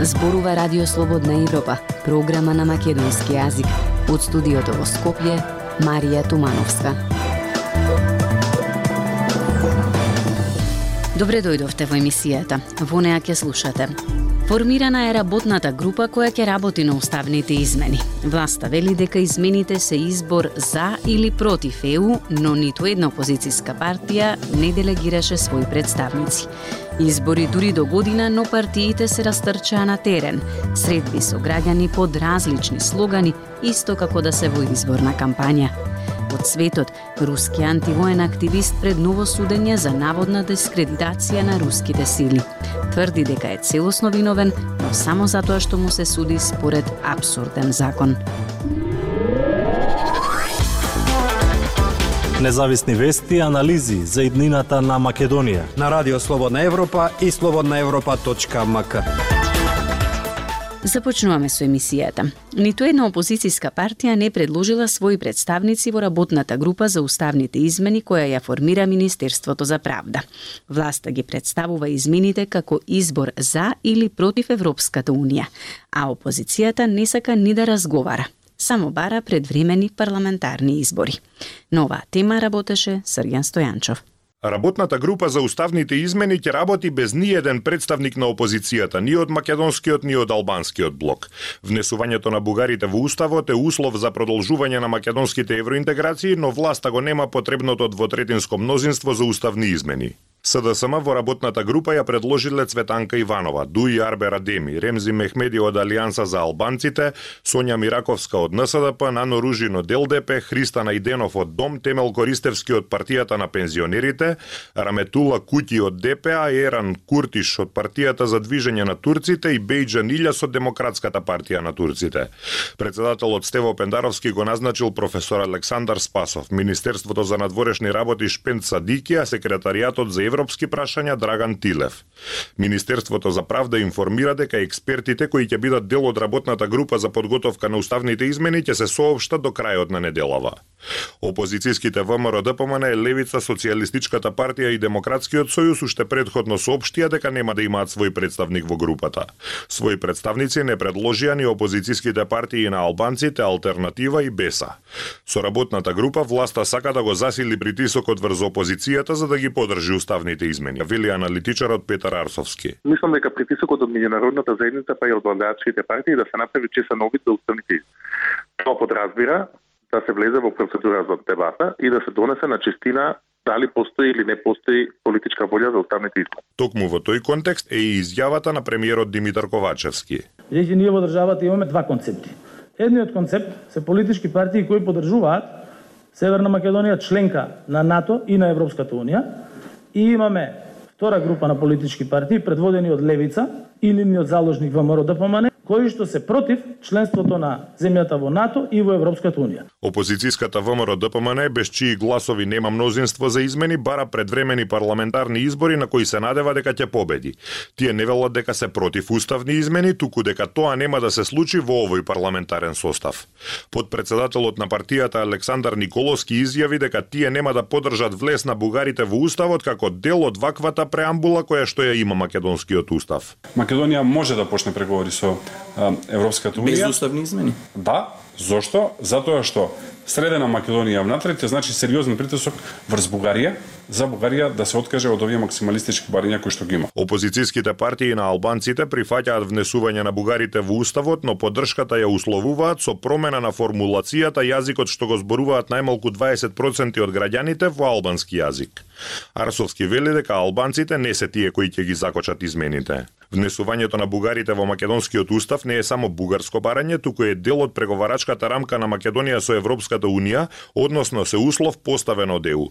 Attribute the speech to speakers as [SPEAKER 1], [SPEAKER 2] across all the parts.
[SPEAKER 1] Зборува Радио Слободна Европа, програма на македонски јазик. Од студиото во Скопје, Марија Тумановска. Добре дојдовте во емисијата. Во неа ќе слушате. Формирана е работната група која ќе работи на уставните измени. Власта вели дека измените се избор за или против ЕУ, но ниту една опозицијска партија не делегираше свои представници. Избори дури до година, но партиите се растрчаа на терен, средби со граѓани под различни слогани, исто како да се во изборна кампања. Од светот, руски антивоен активист пред ново судење за наводна дискредитација на руските сили. Тврди дека е целосно виновен, но само затоа што му се суди според абсурден закон.
[SPEAKER 2] Независни вести и анализи за иднината на Македонија.
[SPEAKER 3] На Радио Слободна Европа и слободнаевропа.мк.
[SPEAKER 1] Започнуваме со емисијата. Ниту една опозицијска партија не предложила своји представници во работната група за уставните измени која ја формира Министерството за правда. Власта ги представува измените како избор за или против Европската унија, а опозицијата не сака ни да разговара само бара предвремени парламентарни избори. На оваа тема работеше Срѓан Стојанчов.
[SPEAKER 4] Работната група за уставните измени ќе работи без ни еден представник на опозицијата, ни од македонскиот, ни од албанскиот блок. Внесувањето на бугарите во уставот е услов за продолжување на македонските евроинтеграции, но власта го нема потребното двотретинско мнозинство за уставни измени. СДСМ во работната група ја предложиле Цветанка Иванова, Дуи Арбер Адеми, Ремзи Мехмеди од Алијанса за албанците, Сонја Мираковска од НСДП, Нано Ружин од ЛДП, Христа Најденов од Дом, Темел Користевски од партијата на пензионерите, Раметула Кути од ДПА, Еран Куртиш од партијата за движење на турците и Бејджан Илјас од Демократската партија на турците. Председателот Стево Пендаровски го назначил професор Александар Спасов, Министерството за надворешни работи Шпент Садикија, секретаријатот за европски прашања Драган Тилев. Министерството за правда информира дека експертите кои ќе бидат дел од работната група за подготовка на уставните измени ќе се соопштат до крајот на неделава. Опозицијските ВМРО ДПМН, Левица, Социјалистичката партија и Демократскиот сојуз уште предходно соопштија дека нема да имаат свој представник во групата. Своји представници не предложија ни опозицијските партии на албанците Алтернатива и Беса. Со работната група власта сака да го засили притисокот врз опозицијата за да ги подржи уставните измени. Вели аналитичарот Петар Арсовски.
[SPEAKER 5] Мислам дека притисокот од меѓународната заедница па и од владеачките партии да се направи чесен обид за уставните измени. Тоа подразбира да се влезе во процедура за дебата и да се донесе на чистина дали постои или не постои политичка волја за уставните избори.
[SPEAKER 4] Токму во тој контекст е и изјавата на премиерот Димитар Ковачевски.
[SPEAKER 6] Бидејќи ние во државата имаме два концепти. Едниот концепт се политички партии кои поддржуваат Северна Македонија членка на НАТО и на Европската унија и имаме втора група на политички партии предводени од Левица или ни од заложник ВМРО да ДПМН кои што се против членството на земјата во НАТО и во Европската унија.
[SPEAKER 4] Опозицијската ВМРО ДПМН без чии гласови нема мнозинство за измени бара предвремени парламентарни избори на кои се надева дека ќе победи. Тие не велат дека се против уставни измени, туку дека тоа нема да се случи во овој парламентарен состав. Подпредседателот на партијата Александар Николовски изјави дека тие нема да поддржат влез на бугарите во уставот како дел од ваквата преамбула која што ја има македонскиот устав.
[SPEAKER 7] Македонија може да почне преговори со Европската унија.
[SPEAKER 8] Без уставни измени?
[SPEAKER 7] Да, зошто? Затоа што средена Македонија внатре, значи сериозен притисок врз Бугарија, за Бугарија да се откаже од овие максималистички барања кои што ги има.
[SPEAKER 4] Опозицијските партии на албанците прифаќаат внесување на бугарите во уставот, но поддршката ја условуваат со промена на формулацијата јазикот што го зборуваат најмалку 20% од граѓаните во албански јазик. Арсовски вели дека албанците не се тие кои ќе ги закочат измените. Внесувањето на бугарите во македонскиот устав не е само бугарско барање, туку е дел од преговарачката рамка на Македонија со Европската унија, односно се услов поставен од ЕУ.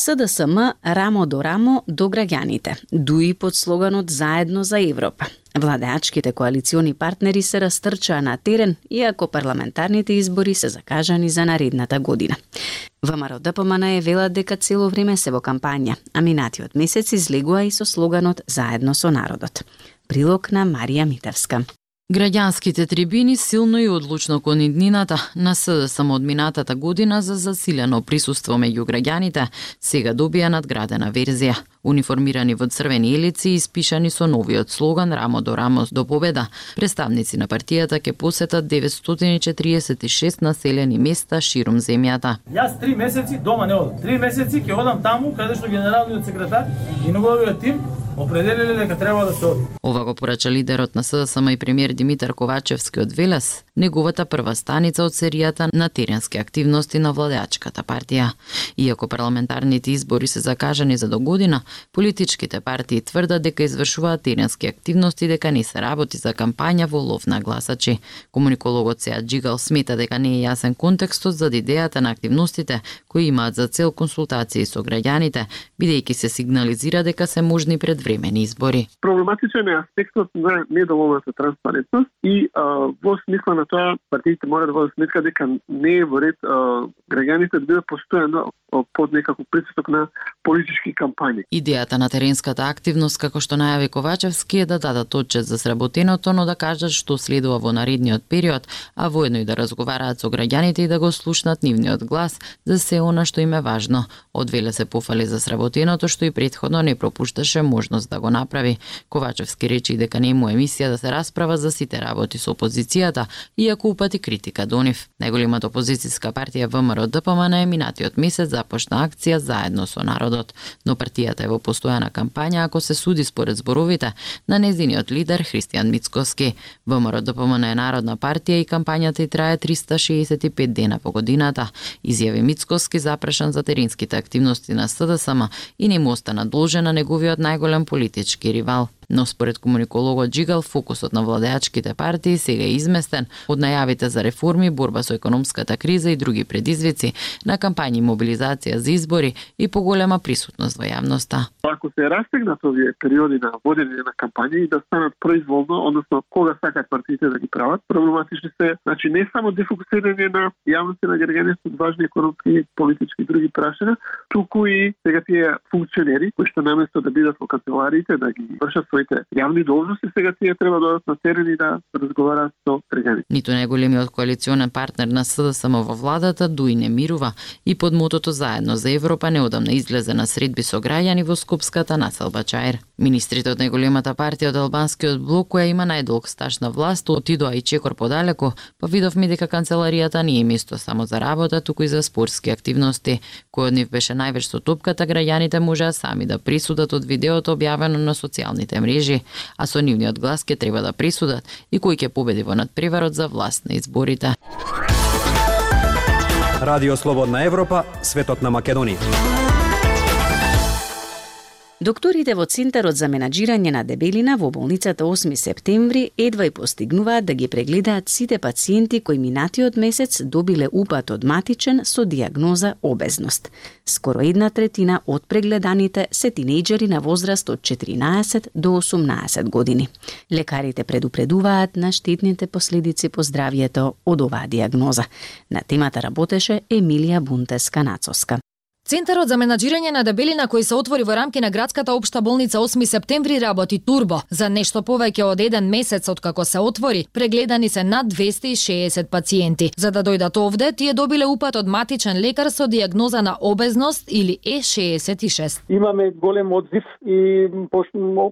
[SPEAKER 1] СДСМ рамо до рамо до граѓаните, дуи под слоганот Заедно за Европа. Владеачките коалициони партнери се растрчаа на терен, иако парламентарните избори се закажани за наредната година. ВМРО ДПМН е вела дека цело време се во кампања, а минатиот месец излегува и со слоганот Заедно со народот. Прилог на Марија Митевска.
[SPEAKER 8] Граѓанските трибини силно и одлучно кон иднината на СДСМ од минатата година за засилено присуство меѓу граѓаните, сега добија надградена верзија. Униформирани во црвени елици и испишани со новиот слоган Рамо до рамо до победа, представници на партијата ќе посетат 946 населени места ширум земјата.
[SPEAKER 6] Јас три месеци дома не одам. Три месеци ќе одам таму каде што генералниот секретар и неговиот тим определиле дека треба да се оди.
[SPEAKER 8] Ова го порача лидерот на СДСМ и премиер Димитар Ковачевски од Велес, неговата прва станица од серијата на теренски активности на владеачката партија. Иако парламентарните избори се закажани за до година, политичките партии тврдат дека извршуваат теренски активности дека не се работи за кампања во лов на гласачи. Комуникологот Сеа Джигал смета дека не е јасен контекстот за идејата на активностите кои имаат за цел консултации со граѓаните, бидејќи се сигнализира дека се можни предвремени избори.
[SPEAKER 9] Проблематичен е аспектот на недоволната транспарентност и а, во смисла на тоа партиите мора да водат сметка дека не е во ред а, граѓаните да бидат постојано под некако притисок на политички кампањи.
[SPEAKER 8] Идејата на теренската активност, како што најави Ковачевски, е да дадат отчет за сработеното, но да кажат што следува во наредниот период, а воедно и да разговараат со граѓаните и да го слушнат нивниот глас за се она што им е важно. Одвеле се пофали за сработеното што и предходно не пропушташе можност да го направи. Ковачевски речи дека не му емисија да се расправа за сите работи со опозицијата, иако упати критика до нив. Најголемата опозицијска партија ВМРО ДПМН е минатиот месец започна акција заедно со народот, но партијата е во постојана кампања ако се суди според зборовите на незиниот лидер Христијан Мицкоски. ВМРО ДПМН е народна партија и кампањата и трае 365 дена по годината, изјави Мицкоски запрашан за теринските активности на СДСМ и не му остана должен на неговиот најголем политички ривал но според комуникологот Джигал фокусот на владеачките партии сега е изместен од најавите за реформи, борба со економската криза и други предизвици на кампањи мобилизација за избори и поголема присутност во јавноста.
[SPEAKER 9] Ако се растегнат овие периоди на водење на кампања и да станат произволно, односно кога сакат партиите да ги прават, проблематични се, значи не само дефокусирање на јавноста на граѓаните од важни економски, политички и други прашања, туку и сега тие функционери кои што наместо да бидат во канцелариите да ги вршат своите јавни должности, сега тие треба да одат на терен и да разговараат со граѓаните.
[SPEAKER 8] Ниту најголемиот коалиционен партнер на СДСМ во владата Дуи не мирува и под мотото заедно за Европа неодамна излезе на средби со граѓани во Скопската населба Чаир. Министрите од најголемата партија од албанскиот блок која има најдолг стаж на власт отидоа и чекор подалеку, па видовме дека канцеларијата не е место само за работа, туку и за спортски активности. Кој од нив беше највеќе со топката, граѓаните можеа сами да присудат од видеото објавено на социјалните мрежи мрежи, а со нивниот глас ќе треба да присудат и кој ќе победи во надпреварот за власт на изборите.
[SPEAKER 3] Радио Слободна Европа, светот на Македонија.
[SPEAKER 1] Докторите во Центарот за менаџирање на дебелина во болницата 8 септември едва и постигнуваат да ги прегледаат сите пациенти кои минатиот месец добиле упат од матичен со диагноза обезност. Скоро една третина од прегледаните се тинејџери на возраст од 14 до 18 години. Лекарите предупредуваат на штетните последици по здравјето од оваа диагноза. На темата работеше Емилија Бунтеска Нацоска.
[SPEAKER 10] Центарот за менаџирање на дебелина кој се отвори во рамки на градската општа болница 8 септември работи турбо. За нешто повеќе од еден месец од како се отвори, прегледани се над 260 пациенти. За да дојдат овде, тие добиле упат од матичен лекар со диагноза на обезност или Е66.
[SPEAKER 9] Имаме голем одзив и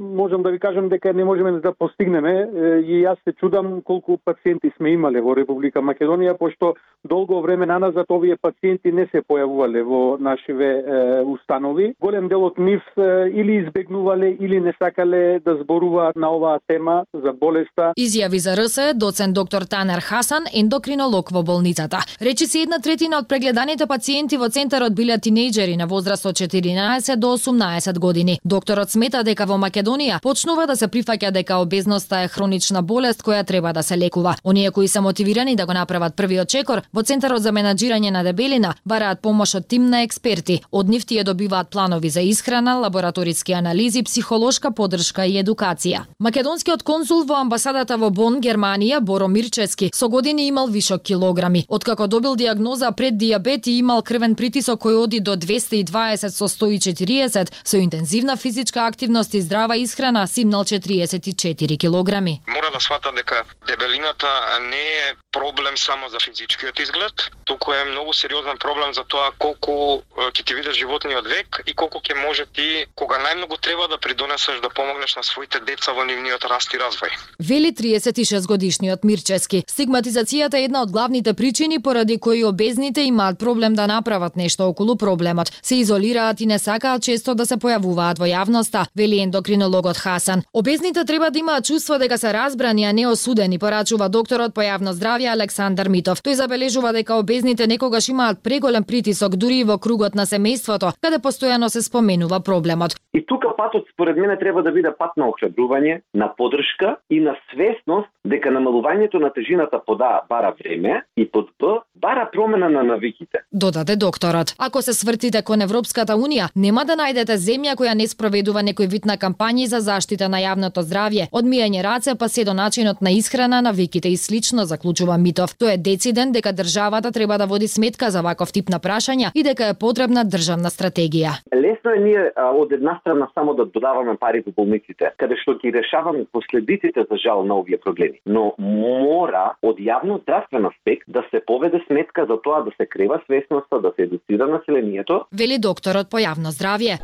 [SPEAKER 9] можам да ви кажам дека не можеме да постигнеме и јас се чудам колку пациенти сме имале во Република Македонија, пошто долго време наназад овие пациенти не се појавувале во наш нашиве е, установи. Голем дел од нив е, или избегнувале или не сакале да зборуваат на оваа тема за болеста.
[SPEAKER 10] Изјави за РСЕ доцент доктор Танер Хасан, ендокринолог во болницата. Речи се една третина од прегледаните пациенти во центарот биле тинејџери на возраст од 14 до 18 години. Докторот смета дека во Македонија почнува да се прифаќа дека обезноста е хронична болест која треба да се лекува. Оние кои се мотивирани да го направат првиот чекор во центарот за менаџирање на дебелина бараат помош од тим на експерти експерти. Од нив тие добиваат планови за исхрана, лабораториски анализи, психолошка подршка и едукација. Македонскиот консул во амбасадата во Бон, Германија, Боро Мирчески, со години имал вишок килограми. Откако добил диагноза пред диабет и имал крвен притисок кој оди до 220 со 140, со интензивна физичка активност и здрава исхрана, симнал 44 килограми.
[SPEAKER 11] Мора да сватам дека дебелината не е проблем само за физичкиот изглед, туку е многу сериозен проблем за тоа колку ќе ти видиш животниот век и колку ќе може ти кога најмногу треба да придонесеш да помогнеш на своите деца во нивниот раст и развој.
[SPEAKER 10] Вели 36 годишниот Мирчески. Стигматизацијата е една од главните причини поради кои обезните имаат проблем да направат нешто околу проблемот. Се изолираат и не сакаат често да се појавуваат во јавноста, вели ендокринологот Хасан. Обезните треба да имаат чувство дека се разбрани, а не осудени, порачува докторот по јавно здравје Александар Митов. Тој забележува дека обезните некогаш имаат преголем притисок дури и во кругот на семејството, каде постојано се споменува проблемот.
[SPEAKER 12] И тука патот според мене треба да биде пат на охрабрување, на подршка и на свесност дека намалувањето на тежината под А бара време и под Б бара промена на навиките.
[SPEAKER 10] Додаде докторот. Ако се свртите кон Европската Унија, нема да најдете земја која не спроведува некој вид на кампањи за заштита на јавното здравје, од мијање раце па се до начинот на исхрана, навиките и слично, заклучува Митов. Тој е дециден дека државата треба да води сметка за ваков тип на прашања и дека е потребна државна стратегија.
[SPEAKER 12] Лесно е ние а, од една страна само да додаваме пари во болниците, каде што ги решаваме последиците за жал на овие проблеми. Но мора од јавно здравствен аспект да се поведе сметка за тоа да се крева свесноста, да се едуцира населението.
[SPEAKER 10] Вели докторот по јавно здравје.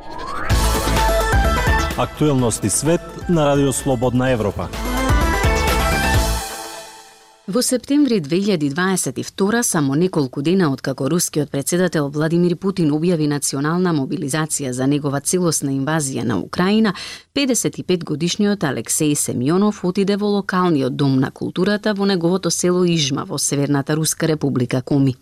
[SPEAKER 2] Актуелности свет на Радио Слободна Европа.
[SPEAKER 1] Во септември 2022, само неколку дена откако рускиот председател Владимир Путин објави национална мобилизација за негова целосна инвазија на Украина, 55 годишниот Алексеј Семјонов отиде во локалниот дом на културата во неговото село Ижма во Северната Руска република Коми.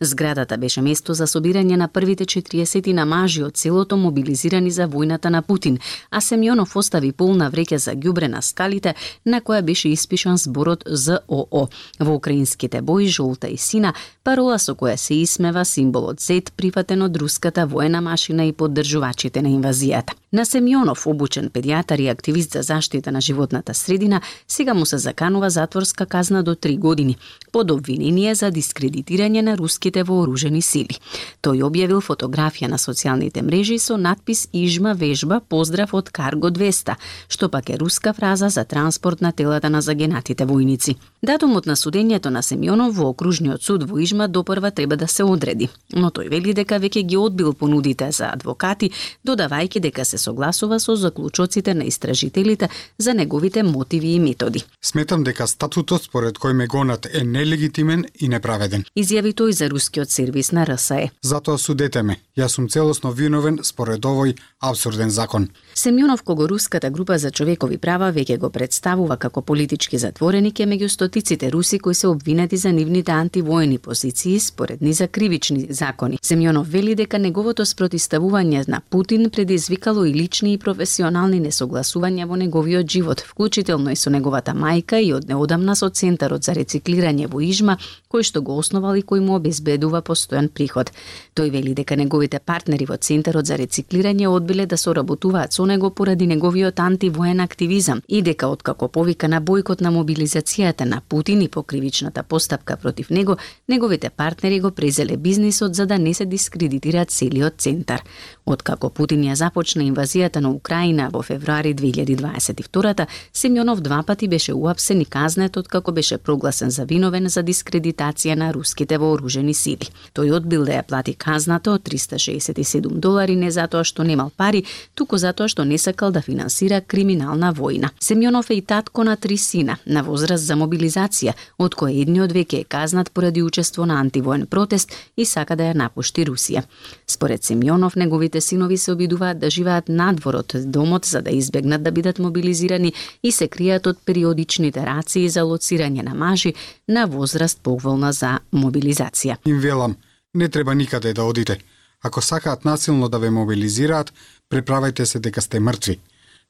[SPEAKER 1] Зградата беше место за собирање на првите 40 на мажи од селото мобилизирани за војната на Путин, а Семјонов остави полна вреќа за ѓубре на скалите на која беше испишан зборот ЗОО. Во украинските бои жолта и сина, парола со која се исмева символот Z прифатен од руската воена машина и поддржувачите на инвазијата. На Семјонов, обучен педијатар и активист за заштита на животната средина, сега му се заканува затворска казна до 3 години, под обвинение за дискредитирање на руските вооружени сили. Тој објавил фотографија на социјалните мрежи со надпис Ижма вежба поздрав од Карго 200, што пак е руска фраза за транспорт на телата на загенатите војници. Датум Датумот на судењето на Семјонов во окружниот суд во Ижма допрва треба да се одреди, но тој вели дека веќе ги одбил понудите за адвокати, додавајќи дека се согласува со заклучоците на истражителите за неговите мотиви и методи.
[SPEAKER 13] Сметам дека статутот според кој ме гонат е нелегитимен и неправеден.
[SPEAKER 1] Изјави тој за рускиот сервис на РСЕ.
[SPEAKER 13] Затоа судете ме. Јас сум целосно виновен според овој абсурден закон.
[SPEAKER 1] Семјонов кого руската група за човекови права веќе го представува како политички затвореник е меѓу стотиците руси кои се обвинети за нивните антивоени позиции според низа кривични закони. Семјонов вели дека неговото спротиставување на Путин предизвикало и лични и професионални несогласувања во неговиот живот, вклучително и со неговата мајка и од неодамна со Центарот за рециклирање во Ижма, кој што го основал и кој му обезбедува постојан приход. Тој вели дека неговите партнери во Центарот за рециклирање одбиле да соработуваат со него поради неговиот антивоен активизам и дека откако повика на бојкот на мобилизацијата на Путин и покривичната постапка против него, неговите партнери го презеле бизнисот за да не се дискредитира целиот центар. Откако Путин ја започна инвазијата на Украина во февруари 2022 Семјонов два пати беше уапсен и казнет откако беше прогласен за виновен за дискредитација на руските вооружени сили. Тој одбил да ја плати казната од 367 долари не затоа што немал пари, туку затоа што не сакал да финансира криминална војна. Семјонов е и татко на три сина, на возраст за мобилизација, од кој едниот веќе е казнат поради учество на антивоен протест и сака да ја напушти Русија. Според Семјонов, неговите синови се обидуваат да живеат надвор од домот за да избегнат да бидат мобилизирани и се кријат од периодичните рации за лоцирање на мажи на возраст поволна за мобилизација.
[SPEAKER 13] Им велам, не треба никаде да одите. Ако сакаат насилно да ве мобилизираат, преправајте се дека сте мртви.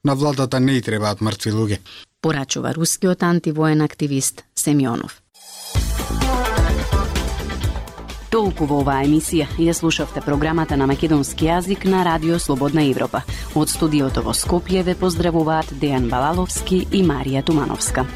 [SPEAKER 13] На владата не и требаат мртви луѓе.
[SPEAKER 1] Порачува рускиот антивоен активист Семјонов. Толку во оваа емисија ја слушавте програмата на македонски јазик на Радио Слободна Европа. Од студиото во Скопје ве поздравуваат Дејан Балаловски и Марија Тумановска.